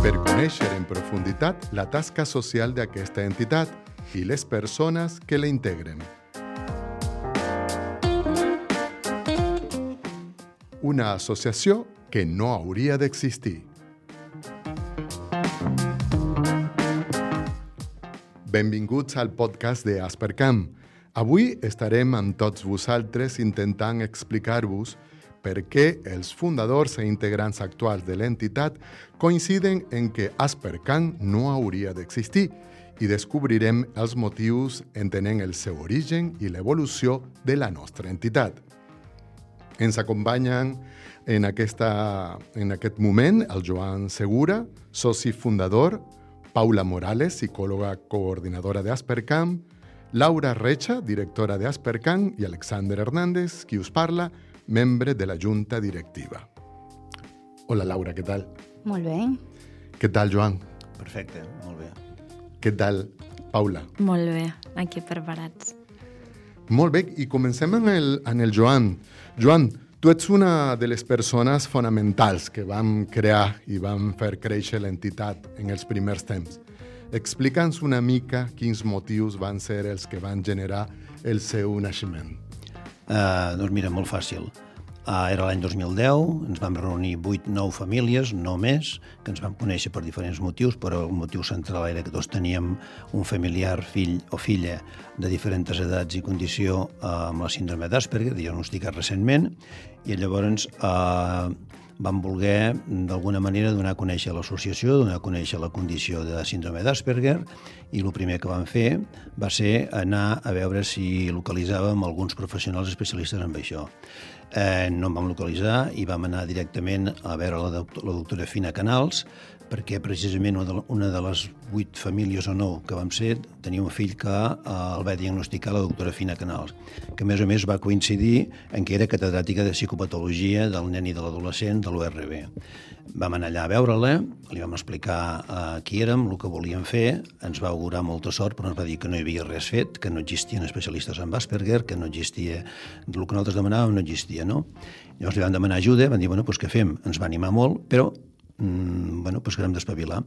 Per conèixer en profunditat la tasca social d'aquesta entitat i les persones que la integren. Una associació que no hauria d'existir. Benvinguts al podcast de Aspercam. Avui estarem amb tots vosaltres intentant explicar-vos per què els fundadors i integrants actuals de l'entitat coinciden en que Aspercam no hauria d'existir i descobrirem els motius entenent el seu origen i l'evolució de la nostra entitat. Ens acompanyen en, aquesta, en aquest moment el Joan Segura, soci fundador, Paula Morales, psicòloga coordinadora d'Aspercam, Laura Recha, directora d'Aspercam, i Alexander Hernández, qui us parla, membre de la junta directiva. Hola Laura, què tal? Molt bé. Què tal Joan? Perfecte, molt bé. Què tal Paula? Molt bé, aquí preparats. Molt bé, i comencem amb el, amb el Joan. Joan, tu ets una de les persones fonamentals que vam crear i vam fer créixer l'entitat en els primers temps. Explica'ns una mica quins motius van ser els que van generar el seu naixement. Uh, doncs mira, molt fàcil. Uh, era l'any 2010, ens vam reunir 8-9 famílies, no més, que ens vam conèixer per diferents motius, però el motiu central era que tots teníem un familiar, fill o filla de diferents edats i condició uh, amb la síndrome d'Asperger, diagnosticat recentment, i llavors uh, vam voler, d'alguna manera, donar a conèixer l'associació, donar a conèixer la condició de síndrome d'Asperger, i el primer que vam fer va ser anar a veure si localitzàvem alguns professionals especialistes en això. Eh, no em vam localitzar i vam anar directament a veure la, la doctora Fina Canals, perquè precisament una de, les vuit famílies o no que vam ser tenia un fill que eh, el va diagnosticar la doctora Fina Canals, que a més a més va coincidir en que era catedràtica de psicopatologia del nen i de l'adolescent de l'URB. Vam anar allà a veure-la, li vam explicar eh, qui érem, el que volíem fer, ens va augurar molta sort, però ens va dir que no hi havia res fet, que no existien especialistes en Asperger, que no existia, el que nosaltres demanàvem no existia, no? Llavors li vam demanar ajuda, van dir, bueno, doncs què fem? Ens va animar molt, però mm, bueno, doncs que hem d'espavilar.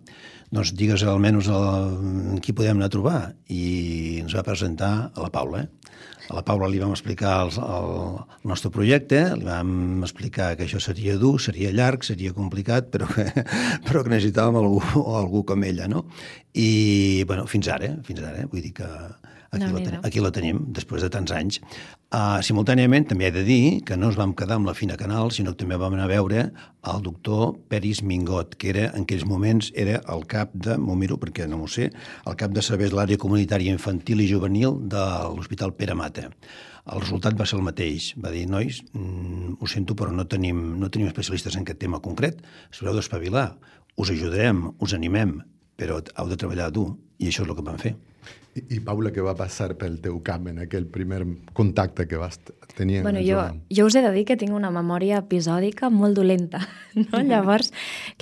Doncs digues almenys el, qui podem anar a trobar. I ens va presentar a la Paula. A la Paula li vam explicar el, el, el nostre projecte, li vam explicar que això seria dur, seria llarg, seria complicat, però que, però que necessitàvem algú, algú com ella, no? I, bueno, fins ara, fins ara, vull dir que aquí, No, la, ten aquí la tenim, després de tants anys. Uh, simultàniament, també he de dir que no ens vam quedar amb la Fina Canal, sinó que també vam anar a veure el doctor Peris Mingot, que era, en aquells moments era el cap de, m'ho miro perquè no m'ho sé, el cap de serveis de l'àrea comunitària infantil i juvenil de l'Hospital Pere Mata. El resultat va ser el mateix. Va dir, nois, mm, ho sento, però no tenim, no tenim especialistes en aquest tema concret. Us haureu d'espavilar. Us ajudarem, us animem, però heu de treballar dur. I això és el que vam fer. I, I Paula, què va passar pel teu cap en aquell primer contacte que vas tenir Bueno, jo, jo us he de dir que tinc una memòria episòdica molt dolenta. No? Llavors,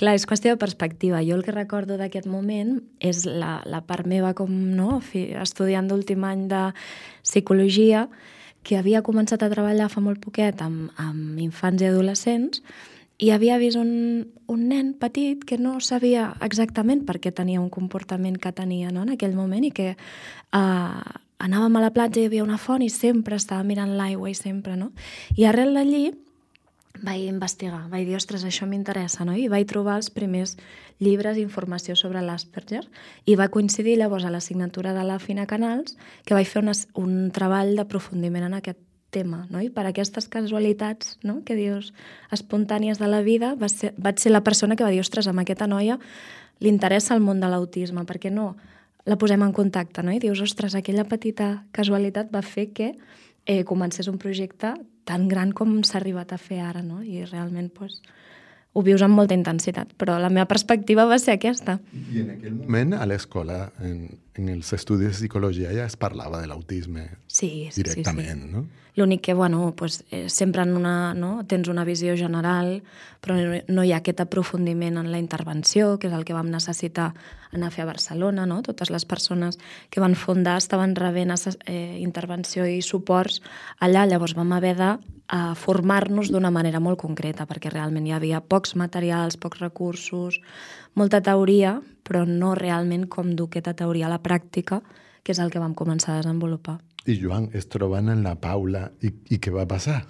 clar, és qüestió de perspectiva. Jo el que recordo d'aquest moment és la, la part meva com no? Estudiant d'últim any de psicologia, que havia començat a treballar fa molt poquet amb, amb infants i adolescents i havia vist un, un nen petit que no sabia exactament per què tenia un comportament que tenia no? en aquell moment i que uh, anàvem a la platja i hi havia una font i sempre estava mirant l'aigua i sempre, no? I arrel d'allí vaig investigar, vaig dir, ostres, això m'interessa, no? I vaig trobar els primers llibres d'informació sobre l'Asperger i va coincidir llavors a la signatura de la Fina Canals que vaig fer una, un treball d'aprofundiment en aquest tema, no? I per aquestes casualitats, no?, que dius, espontànies de la vida, va ser, vaig ser la persona que va dir, ostres, amb aquesta noia li interessa el món de l'autisme, perquè no la posem en contacte, no? I dius, ostres, aquella petita casualitat va fer que eh, comencés un projecte tan gran com s'ha arribat a fer ara, no? I realment, doncs, ho vius amb molta intensitat, però la meva perspectiva va ser aquesta. I en aquell moment, a l'escola, en, en els estudis de psicologia, ja es parlava de l'autisme sí, sí, directament, sí, sí. no? L'únic que, bueno, pues, eh, sempre en una, no? tens una visió general, però no, no hi ha aquest aprofundiment en la intervenció, que és el que vam necessitar anar a fer a Barcelona. No? Totes les persones que van fundar estaven rebent eh, intervenció i suports allà, llavors vam haver de a formar-nos d'una manera molt concreta, perquè realment hi havia pocs materials, pocs recursos, molta teoria, però no realment com dur aquesta teoria a la pràctica, que és el que vam començar a desenvolupar. I Joan, es troben en la Paula, i, i què va passar?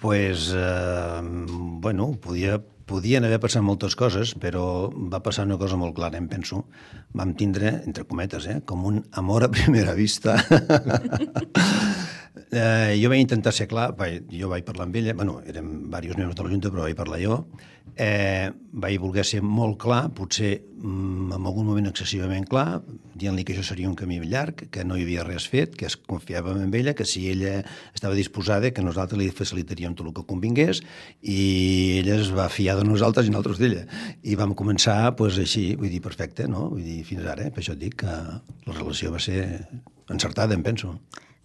pues, eh, bueno, podia, podien haver passat moltes coses, però va passar una cosa molt clara, em penso. Vam tindre, entre cometes, eh, com un amor a primera vista. Eh, jo vaig intentar ser clar, vaig, jo vaig parlar amb ella, bueno, érem diversos membres de la Junta, però vaig parlar jo, eh, vaig voler ser molt clar, potser mm, en algun moment excessivament clar, dient-li que això seria un camí llarg, que no hi havia res fet, que es confiava en ella, que si ella estava disposada, que nosaltres li facilitaríem tot el que convingués, i ella es va fiar de nosaltres i nosaltres d'ella. I vam començar pues, així, vull dir, perfecte, no? Vull dir, fins ara, eh? per això et dic que la relació va ser encertada, em penso.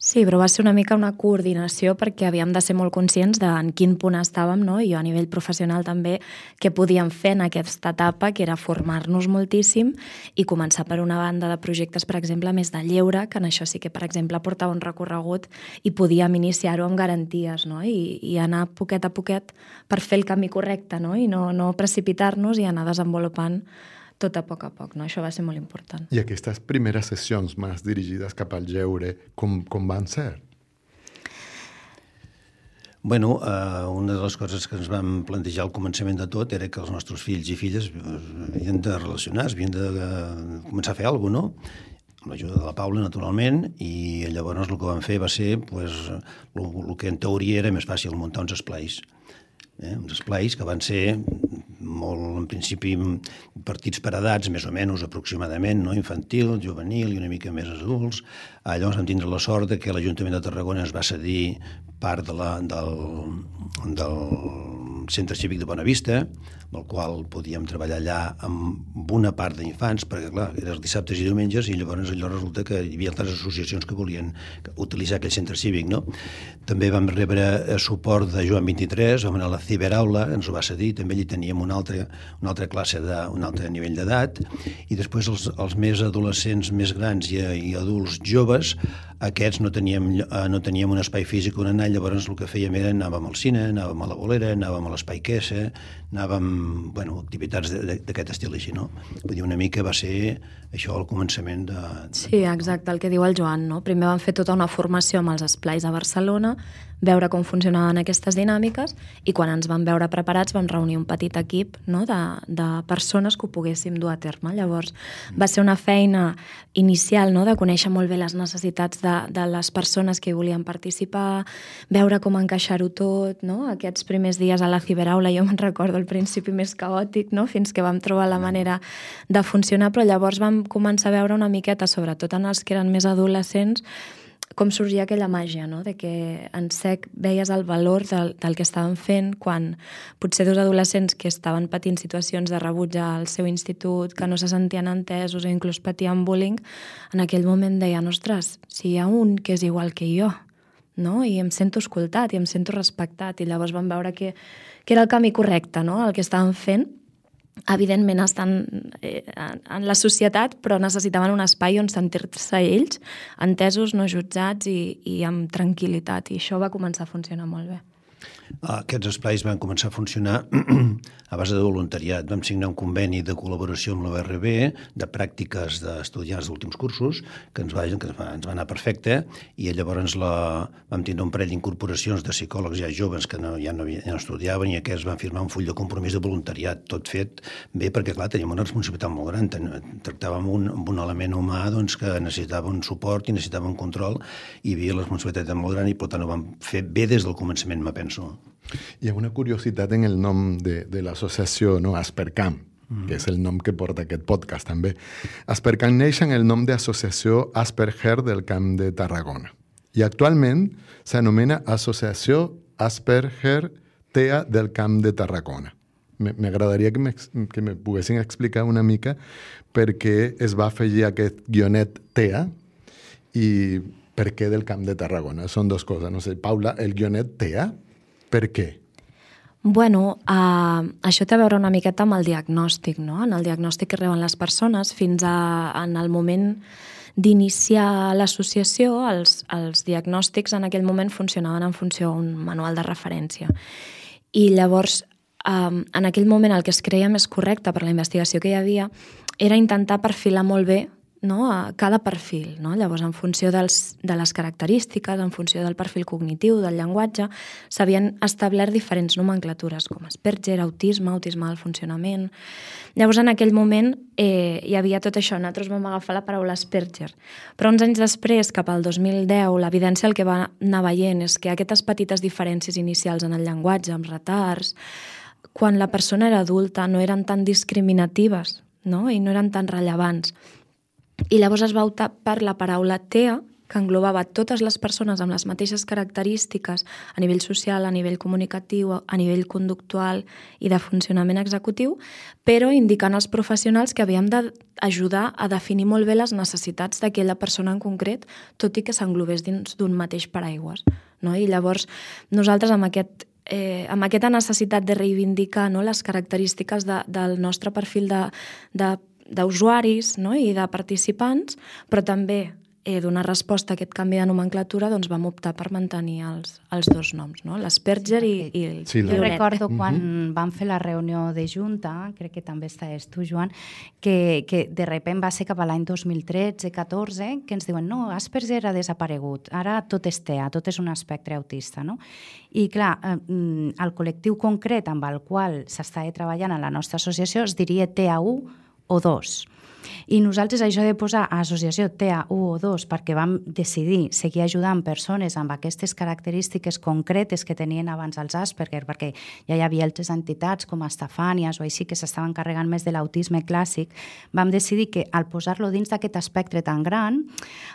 Sí, però va ser una mica una coordinació perquè havíem de ser molt conscients de en quin punt estàvem, no? i jo a nivell professional també, què podíem fer en aquesta etapa, que era formar-nos moltíssim i començar per una banda de projectes, per exemple, més de lleure, que en això sí que, per exemple, portava un recorregut i podíem iniciar-ho amb garanties, no? I, i anar poquet a poquet per fer el camí correcte, no? i no, no precipitar-nos i anar desenvolupant tot a poc a poc. No? Això va ser molt important. I aquestes primeres sessions més dirigides cap al lleure, com, com van ser? Bueno, eh, una de les coses que ens vam plantejar al començament de tot era que els nostres fills i filles eh, havien de relacionar, havien de, de començar a fer alguna cosa, no? amb l'ajuda de la Paula, naturalment, i llavors el que vam fer va ser pues, el, el que en teoria era més fàcil, muntar uns esplais. Eh? Uns esplais que van ser molt, en principi, partits per edats, més o menys aproximadament, no? infantil, juvenil i una mica més adults. Ah, llavors vam tindre la sort de que l'Ajuntament de Tarragona es va cedir part de la, del, del Centre Cívic de Bonavista, amb el qual podíem treballar allà amb una part d'infants, perquè clar, eren els dissabtes i diumenges i llavors allò resulta que hi havia altres associacions que volien utilitzar aquell centre cívic. No? També vam rebre eh, suport de Joan 23, vam anar a la ciberaula, ens ho va cedir, també allí teníem una altra, una altra classe, de, un altre nivell d'edat, i després els, els més adolescents més grans i, i adults joves, aquests no teníem, eh, no teníem un espai físic on anar, llavors el que fèiem era anàvem al cine, anàvem a la bolera, anàvem a l'espai Quessa, anàvem, bueno, activitats d'aquest estil així, no? Vull dir, una mica va ser això al començament de... Sí, exacte, el que diu el Joan, no? Primer vam fer tota una formació amb els esplais a Barcelona, veure com funcionaven aquestes dinàmiques i quan ens vam veure preparats vam reunir un petit equip no? de, de persones que ho poguéssim dur a terme. Llavors va ser una feina inicial no? de conèixer molt bé les necessitats de, de les persones que hi volien participar, veure com encaixar-ho tot, no? aquests primers dies a la ciberaula jo me'n recordo al principi més caòtic, no? fins que vam trobar la manera de funcionar, però llavors vam començar a veure una miqueta, sobretot en els que eren més adolescents, com sorgia aquella màgia, no? de que en sec veies el valor del, del que estaven fent quan potser dos adolescents que estaven patint situacions de rebuig al seu institut, que no se sentien entesos o inclús patien bullying, en aquell moment deien, ostres, si hi ha un que és igual que jo, no? i em sento escoltat i em sento respectat, i llavors vam veure que, que era el camí correcte, no? el que estaven fent, evidentment estan eh, en la societat, però necessitaven un espai on sentir-se ells entesos, no jutjats i, i amb tranquil·litat. I això va començar a funcionar molt bé. Aquests esplais van començar a funcionar a base de voluntariat. Vam signar un conveni de col·laboració amb l'ORB de pràctiques d'estudiants d'últims cursos que ens va, que ens va, anar perfecte i llavors la, vam tindre un parell d'incorporacions de psicòlegs ja joves que no, ja, no, ja no estudiaven i aquests van firmar un full de compromís de voluntariat, tot fet bé perquè, clar, teníem una responsabilitat molt gran. Tractàvem un, amb un element humà doncs, que necessitava un suport i necessitava un control i hi havia la responsabilitat molt gran i, per tant, ho vam fer bé des del començament, me penso. Hi ha una curiositat en el nom de, de l'associació no? Aspercam, mm. que és el nom que porta aquest podcast també. Aspercam neix en el nom d'associació Asperger del Camp de Tarragona. i actualment s'anomena Associació Asperger TEA del Camp de Tarragona. M'agradaria que, que me poguessin explicar una mica per què es va afegir aquest guionet TEA i per què del Camp de Tarragona. Són dues coses. No sé, Paula, el guionet TEA, per què? Bueno, uh, això té a veure una miqueta amb el diagnòstic, no? En el diagnòstic que reben les persones fins a, en el moment d'iniciar l'associació, els, els diagnòstics en aquell moment funcionaven en funció d'un manual de referència. I llavors, um, en aquell moment el que es creia més correcte per la investigació que hi havia era intentar perfilar molt bé no, a cada perfil. No? Llavors, en funció dels, de les característiques, en funció del perfil cognitiu, del llenguatge, s'havien establert diferents nomenclatures, com Asperger, autisme, autisme del funcionament... Llavors, en aquell moment, eh, hi havia tot això. Nosaltres vam agafar la paraula Asperger. Però uns anys després, cap al 2010, l'evidència el que va anar veient és que aquestes petites diferències inicials en el llenguatge, amb retards, quan la persona era adulta no eren tan discriminatives no? i no eren tan rellevants. I llavors es va optar per la paraula TEA, que englobava totes les persones amb les mateixes característiques a nivell social, a nivell comunicatiu, a nivell conductual i de funcionament executiu, però indicant als professionals que havíem d'ajudar a definir molt bé les necessitats d'aquella persona en concret, tot i que s'englobés dins d'un mateix paraigües. No? I llavors nosaltres amb aquest eh, amb aquesta necessitat de reivindicar no, les característiques de, del nostre perfil de, de d'usuaris no? i de participants, però també eh, donar resposta a aquest canvi de nomenclatura, doncs vam optar per mantenir els, els dos noms, no? l'Asperger sí, i, i el sí, Jo recordo quan uh -huh. vam fer la reunió de Junta, crec que també estaves tu, Joan, que, que de sobte va ser cap a l'any 2013-14 que ens diuen no, Asperger ha desaparegut, ara tot és TEA, tot és un espectre autista. No? I clar, el col·lectiu concret amb el qual s'està treballant a la nostra associació es diria TEA1 o dos. I nosaltres això de posar a associació TEA 1 o 2 perquè vam decidir seguir ajudant persones amb aquestes característiques concretes que tenien abans els Asperger, perquè ja hi havia altres entitats com Estefànies o així que s'estaven carregant més de l'autisme clàssic, vam decidir que al posar-lo dins d'aquest espectre tan gran,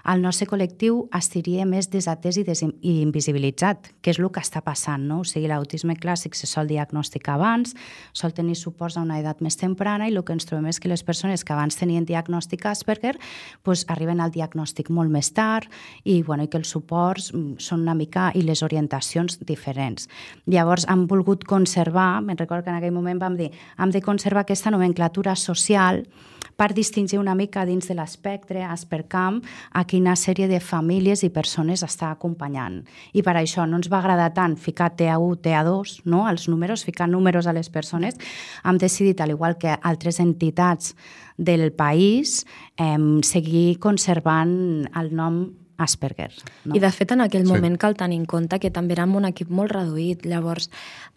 el nostre col·lectiu estiria més desatès i, des i invisibilitzat, que és el que està passant. No? O sigui, l'autisme clàssic se sol diagnosticar abans, sol tenir suports a una edat més temprana i el que ens trobem és que les persones que abans tenien diagnòstic Asperger pues, arriben al diagnòstic molt més tard i, bueno, i que els suports mm, són una mica i les orientacions diferents. Llavors han volgut conservar, me'n recordo que en aquell moment vam dir, hem de conservar aquesta nomenclatura social per distingir una mica dins de l'espectre Aspercam a quina sèrie de famílies i persones està acompanyant. I per això no ens va agradar tant ficar TA1, TA2, no? els números, ficar números a les persones. Hem decidit, al igual que altres entitats del país, eh, seguir conservant el nom Asperger. No? I de fet en aquell sí. moment cal tenir en compte que també érem un equip molt reduït, llavors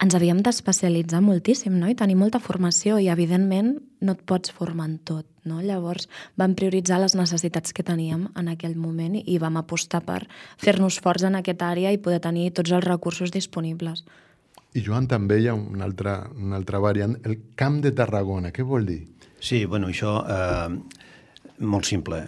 ens havíem d'especialitzar moltíssim no? i tenir molta formació i evidentment no et pots formar en tot. No? Llavors vam prioritzar les necessitats que teníem en aquell moment i vam apostar per fer-nos forts en aquesta àrea i poder tenir tots els recursos disponibles. I Joan, també hi ha una altra, una altra variant, el Camp de Tarragona. Què vol dir? Sí, bueno, això eh, molt simple.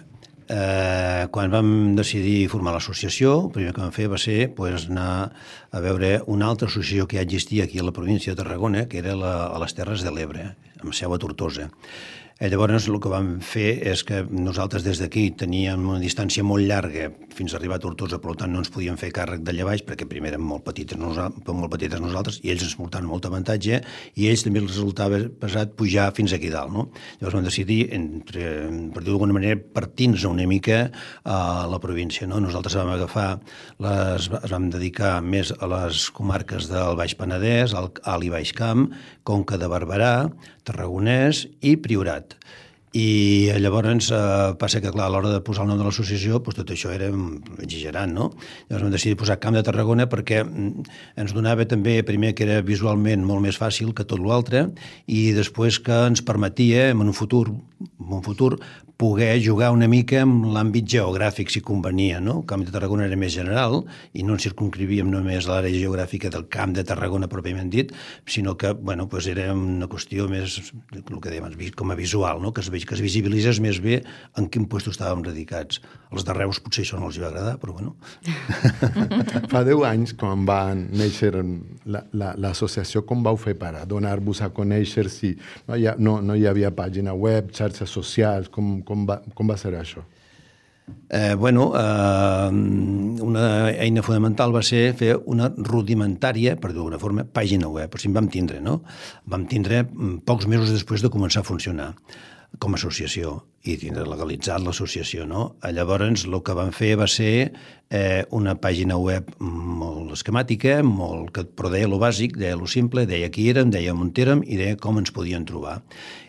Eh, quan vam decidir formar l'associació, el primer que vam fer va ser pues, anar a veure una altra associació que ja existia aquí a la província de Tarragona, que era la, a les Terres de l'Ebre, amb seu a Tortosa. Eh, llavors el que vam fer és que nosaltres des d'aquí teníem una distància molt llarga fins a arribar a Tortosa, per tant no ens podíem fer càrrec d'allà baix perquè primer érem molt petites, molt petites nosaltres i ells ens portaven molt avantatge i ells també els resultava pesat pujar fins aquí dalt. No? Llavors vam decidir, entre, per dir d'alguna manera, partir-nos una mica a la província. No? Nosaltres vam agafar, les, es vam dedicar més a les comarques del Baix Penedès, al Alt i Baix Camp, Conca de Barberà, Tarragonès i Priorat. I llavors eh, passa que, clar, a l'hora de posar el nom de l'associació, doncs tot això era exagerant, no? Llavors vam decidir posar Camp de Tarragona perquè mm, ens donava també, primer, que era visualment molt més fàcil que tot l'altre, i després que ens permetia, en un futur, en un futur poder jugar una mica amb l'àmbit geogràfic, si convenia, no? El Camp de Tarragona era més general i no ens circunscrivíem només a l'àrea geogràfica del Camp de Tarragona pròpiament dit, sinó que, bueno, pues era una qüestió més, el que dèiem, com a visual, no? que, es, que es visibilitzés més bé en quin lloc estàvem radicats. Els de Reus potser això no els hi va agradar, però bueno. Fa 10 anys, quan va néixer l'associació, la, la, com vau fer per donar-vos a conèixer si no hi, ha, no, no hi havia pàgina web, xarxes socials, com, com, va, com va ser això? Eh, bueno, eh, una eina fonamental va ser fer una rudimentària, per d'alguna forma, pàgina web. O sigui, vam tindre, no? Vam tindre mm, pocs mesos després de començar a funcionar com a associació i tindre legalitzat l'associació, no? Llavors, el que van fer va ser eh, una pàgina web molt esquemàtica, molt, que, però deia lo bàsic, deia lo simple, deia qui érem, deia on érem i deia com ens podien trobar.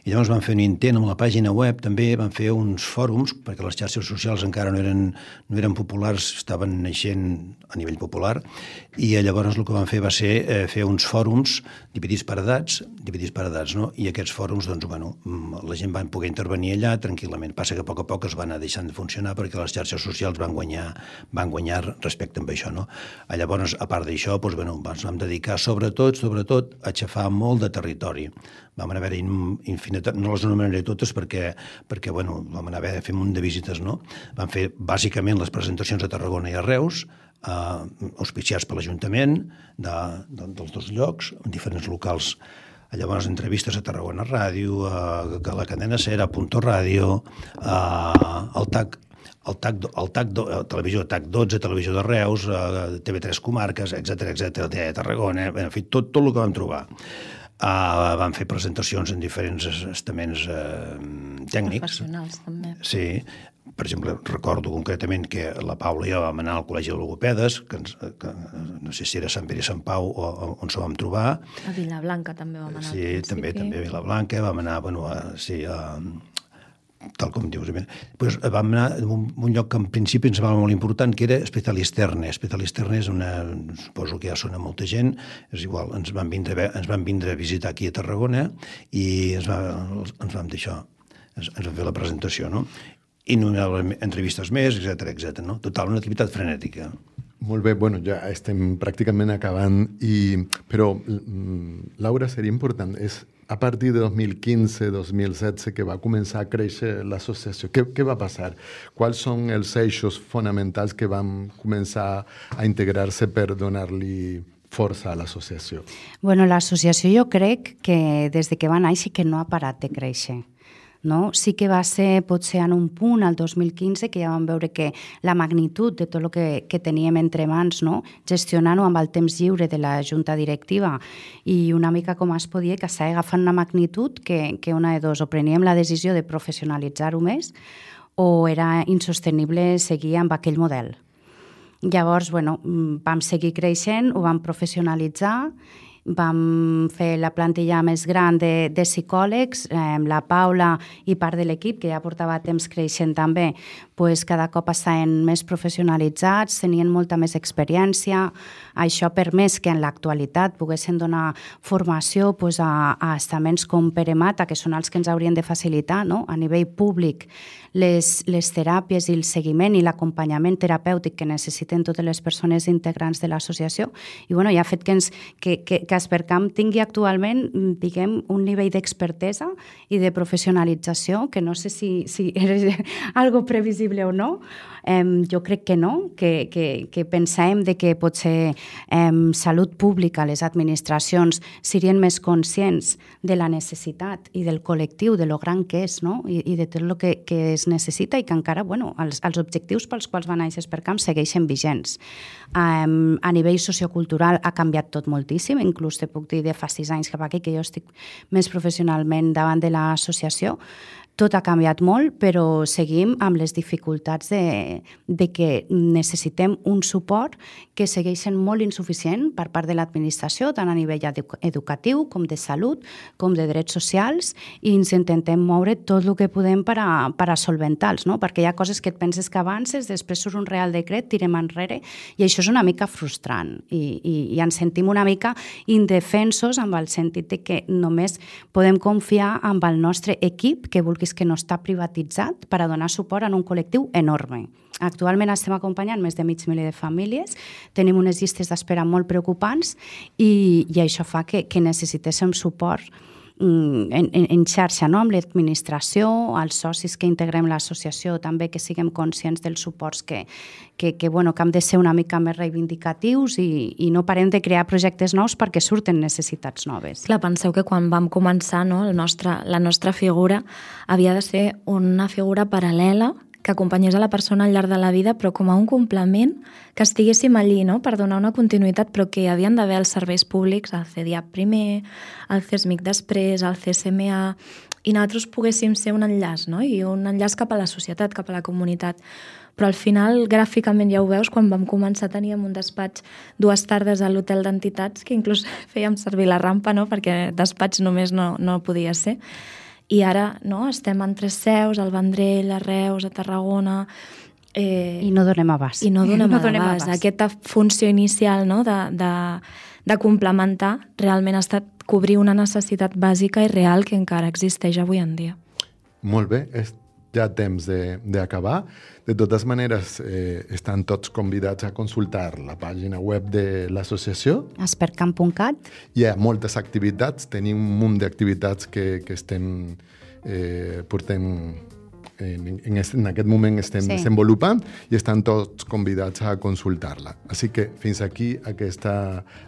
I llavors van fer un intent amb la pàgina web, també van fer uns fòrums, perquè les xarxes socials encara no eren, no eren populars, estaven naixent a nivell popular, i llavors el que van fer va ser eh, fer uns fòrums dividits per edats, dividits per edats, no? i aquests fòrums, doncs, bueno, la gent va poder intervenir allà tranquil·lament. Passa que a poc a poc es van anar deixant de funcionar perquè les xarxes socials van guanyar, van guanyar respecte amb això. No? Llavors, a part d'això, doncs, bueno, ens vam dedicar sobretot, sobretot, a aixafar molt de territori. Vam anar a veure infinitat, no les anomenaré totes perquè, perquè bueno, vam anar a veure, fer un de visites, no? Vam fer bàsicament les presentacions a Tarragona i a Reus, eh, auspiciats per l'Ajuntament de, de, dels dos llocs, en diferents locals llavors entrevistes a Tarragona Ràdio, a, a la cadena Ser, a Punto Ràdio, a, al TAC, el TAC, el TAC, a televisió TAC 12, televisió de Reus, a TV3 Comarques, etc etc de Tarragona, en fi, tot, tot el que vam trobar. Uh, van fer presentacions en diferents estaments uh, tècnics. Professionals, també. Sí. Per exemple, recordo concretament que la Paula i jo vam anar al Col·legi de Logopedes, que, ens, que no sé si era Sant Pere i Sant Pau o, o on s'ho vam trobar. A Vilablanca també vam anar Sí, també, també a Vilablanca, vam anar, bueno, a, sí, a, tal com dius. Pues vam anar a un, un lloc que en principi ens va molt important, que era Specialisterne. Specialisterne és una, suposo que ja sona molta gent, és igual, ens van vindre, ens van vindre a visitar aquí a Tarragona i ens, va, ens vam deixar, ens, ens fer la presentació, no? I no entrevistes més, etc etc. no? Total, una activitat frenètica. Molt bé, bueno, ja estem pràcticament acabant, i, però, mm, Laura, seria important, és a partir de 2015-2016 que va començar a créixer l'associació. Què, què va passar? Quals són els eixos fonamentals que van començar a integrar-se per donar-li força a l'associació? Bueno, l'associació jo crec que des de que va néixer que no ha parat de créixer. No? Sí que va ser potser en un punt, al 2015, que ja vam veure que la magnitud de tot el que, que teníem entre mans, no? gestionant-ho amb el temps lliure de la junta directiva i una mica com es podia, que s'ha agafat una magnitud que, que una de dos, o preníem la decisió de professionalitzar-ho més o era insostenible seguir amb aquell model. Llavors, bueno, vam seguir creixent, ho vam professionalitzar vam fer la plantilla més gran de, de psicòlegs, eh, la Paula i part de l'equip, que ja portava temps creixent també, pues, cada cop estaven més professionalitzats, tenien molta més experiència. Això per més que en l'actualitat poguessin donar formació pues, a, a estaments com Peremata, que són els que ens haurien de facilitar no? a nivell públic les, les teràpies i el seguiment i l'acompanyament terapèutic que necessiten totes les persones integrants de l'associació. I bueno, ja ha fet que, ens, que, que, que Aspercamp tingui actualment diguem, un nivell d'expertesa i de professionalització que no sé si, si és algo previsible o no, Eh, jo crec que no, que, que, que pensem de que potser eh, salut pública, les administracions, serien més conscients de la necessitat i del col·lectiu, de lo gran que és, no? I, i de tot el que, que es necessita i que encara, bueno, els, els objectius pels quals van néixer per camp segueixen vigents. Eh, a nivell sociocultural ha canviat tot moltíssim, inclús te puc dir de fa sis anys cap aquí, que jo estic més professionalment davant de l'associació, tot ha canviat molt, però seguim amb les dificultats de, de que necessitem un suport que segueixen molt insuficient per part de l'administració, tant a nivell educatiu com de salut, com de drets socials, i ens intentem moure tot el que podem per a, per a solventar-los, no? perquè hi ha coses que et penses que avances, després surt un real decret, tirem enrere, i això és una mica frustrant, i, i, i ens sentim una mica indefensos amb el sentit de que només podem confiar amb el nostre equip que vulgui socis que no està privatitzat per a donar suport a un col·lectiu enorme. Actualment estem acompanyant més de mig miler de famílies, tenim unes llistes d'espera molt preocupants i, i això fa que, que necessitéssim suport en, en, en xarxa no? amb l'administració, els socis que integrem l'associació, també que siguem conscients dels suports que, que, que, bueno, que hem de ser una mica més reivindicatius i, i no parem de crear projectes nous perquè surten necessitats noves. Clar, penseu que quan vam començar no, el nostre, la nostra figura havia de ser una figura paral·lela que acompanyés a la persona al llarg de la vida, però com a un complement, que estiguéssim allí no? per donar una continuïtat, però que havien d'haver els serveis públics, el CDIAP primer, el CESMIC després, el CSMA, i nosaltres poguéssim ser un enllaç, no? i un enllaç cap a la societat, cap a la comunitat. Però al final, gràficament, ja ho veus, quan vam començar teníem un despatx dues tardes a l'hotel d'entitats, que inclús fèiem servir la rampa, no? perquè despatx només no, no podia ser i ara no, estem en tres seus, al Vendrell, a Reus, a Tarragona... Eh, I no donem abast. I no donem, no donem abast. abast. Aquesta funció inicial no, de, de, de complementar realment ha estat cobrir una necessitat bàsica i real que encara existeix avui en dia. Molt bé, és ja temps d'acabar. De, de totes maneres, eh, estan tots convidats a consultar la pàgina web de l'associació. Espercamp.cat. Hi ha moltes activitats, tenim un munt d'activitats que, que estem eh, portem en, en, en aquest moment estem sí. desenvolupant i estan tots convidats a consultar-la. Així que fins aquí aquesta,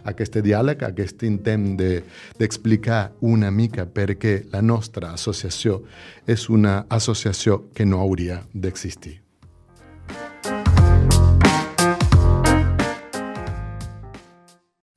aquest diàleg, aquest intent d'explicar de, una mica per què la nostra associació és una associació que no hauria d'existir.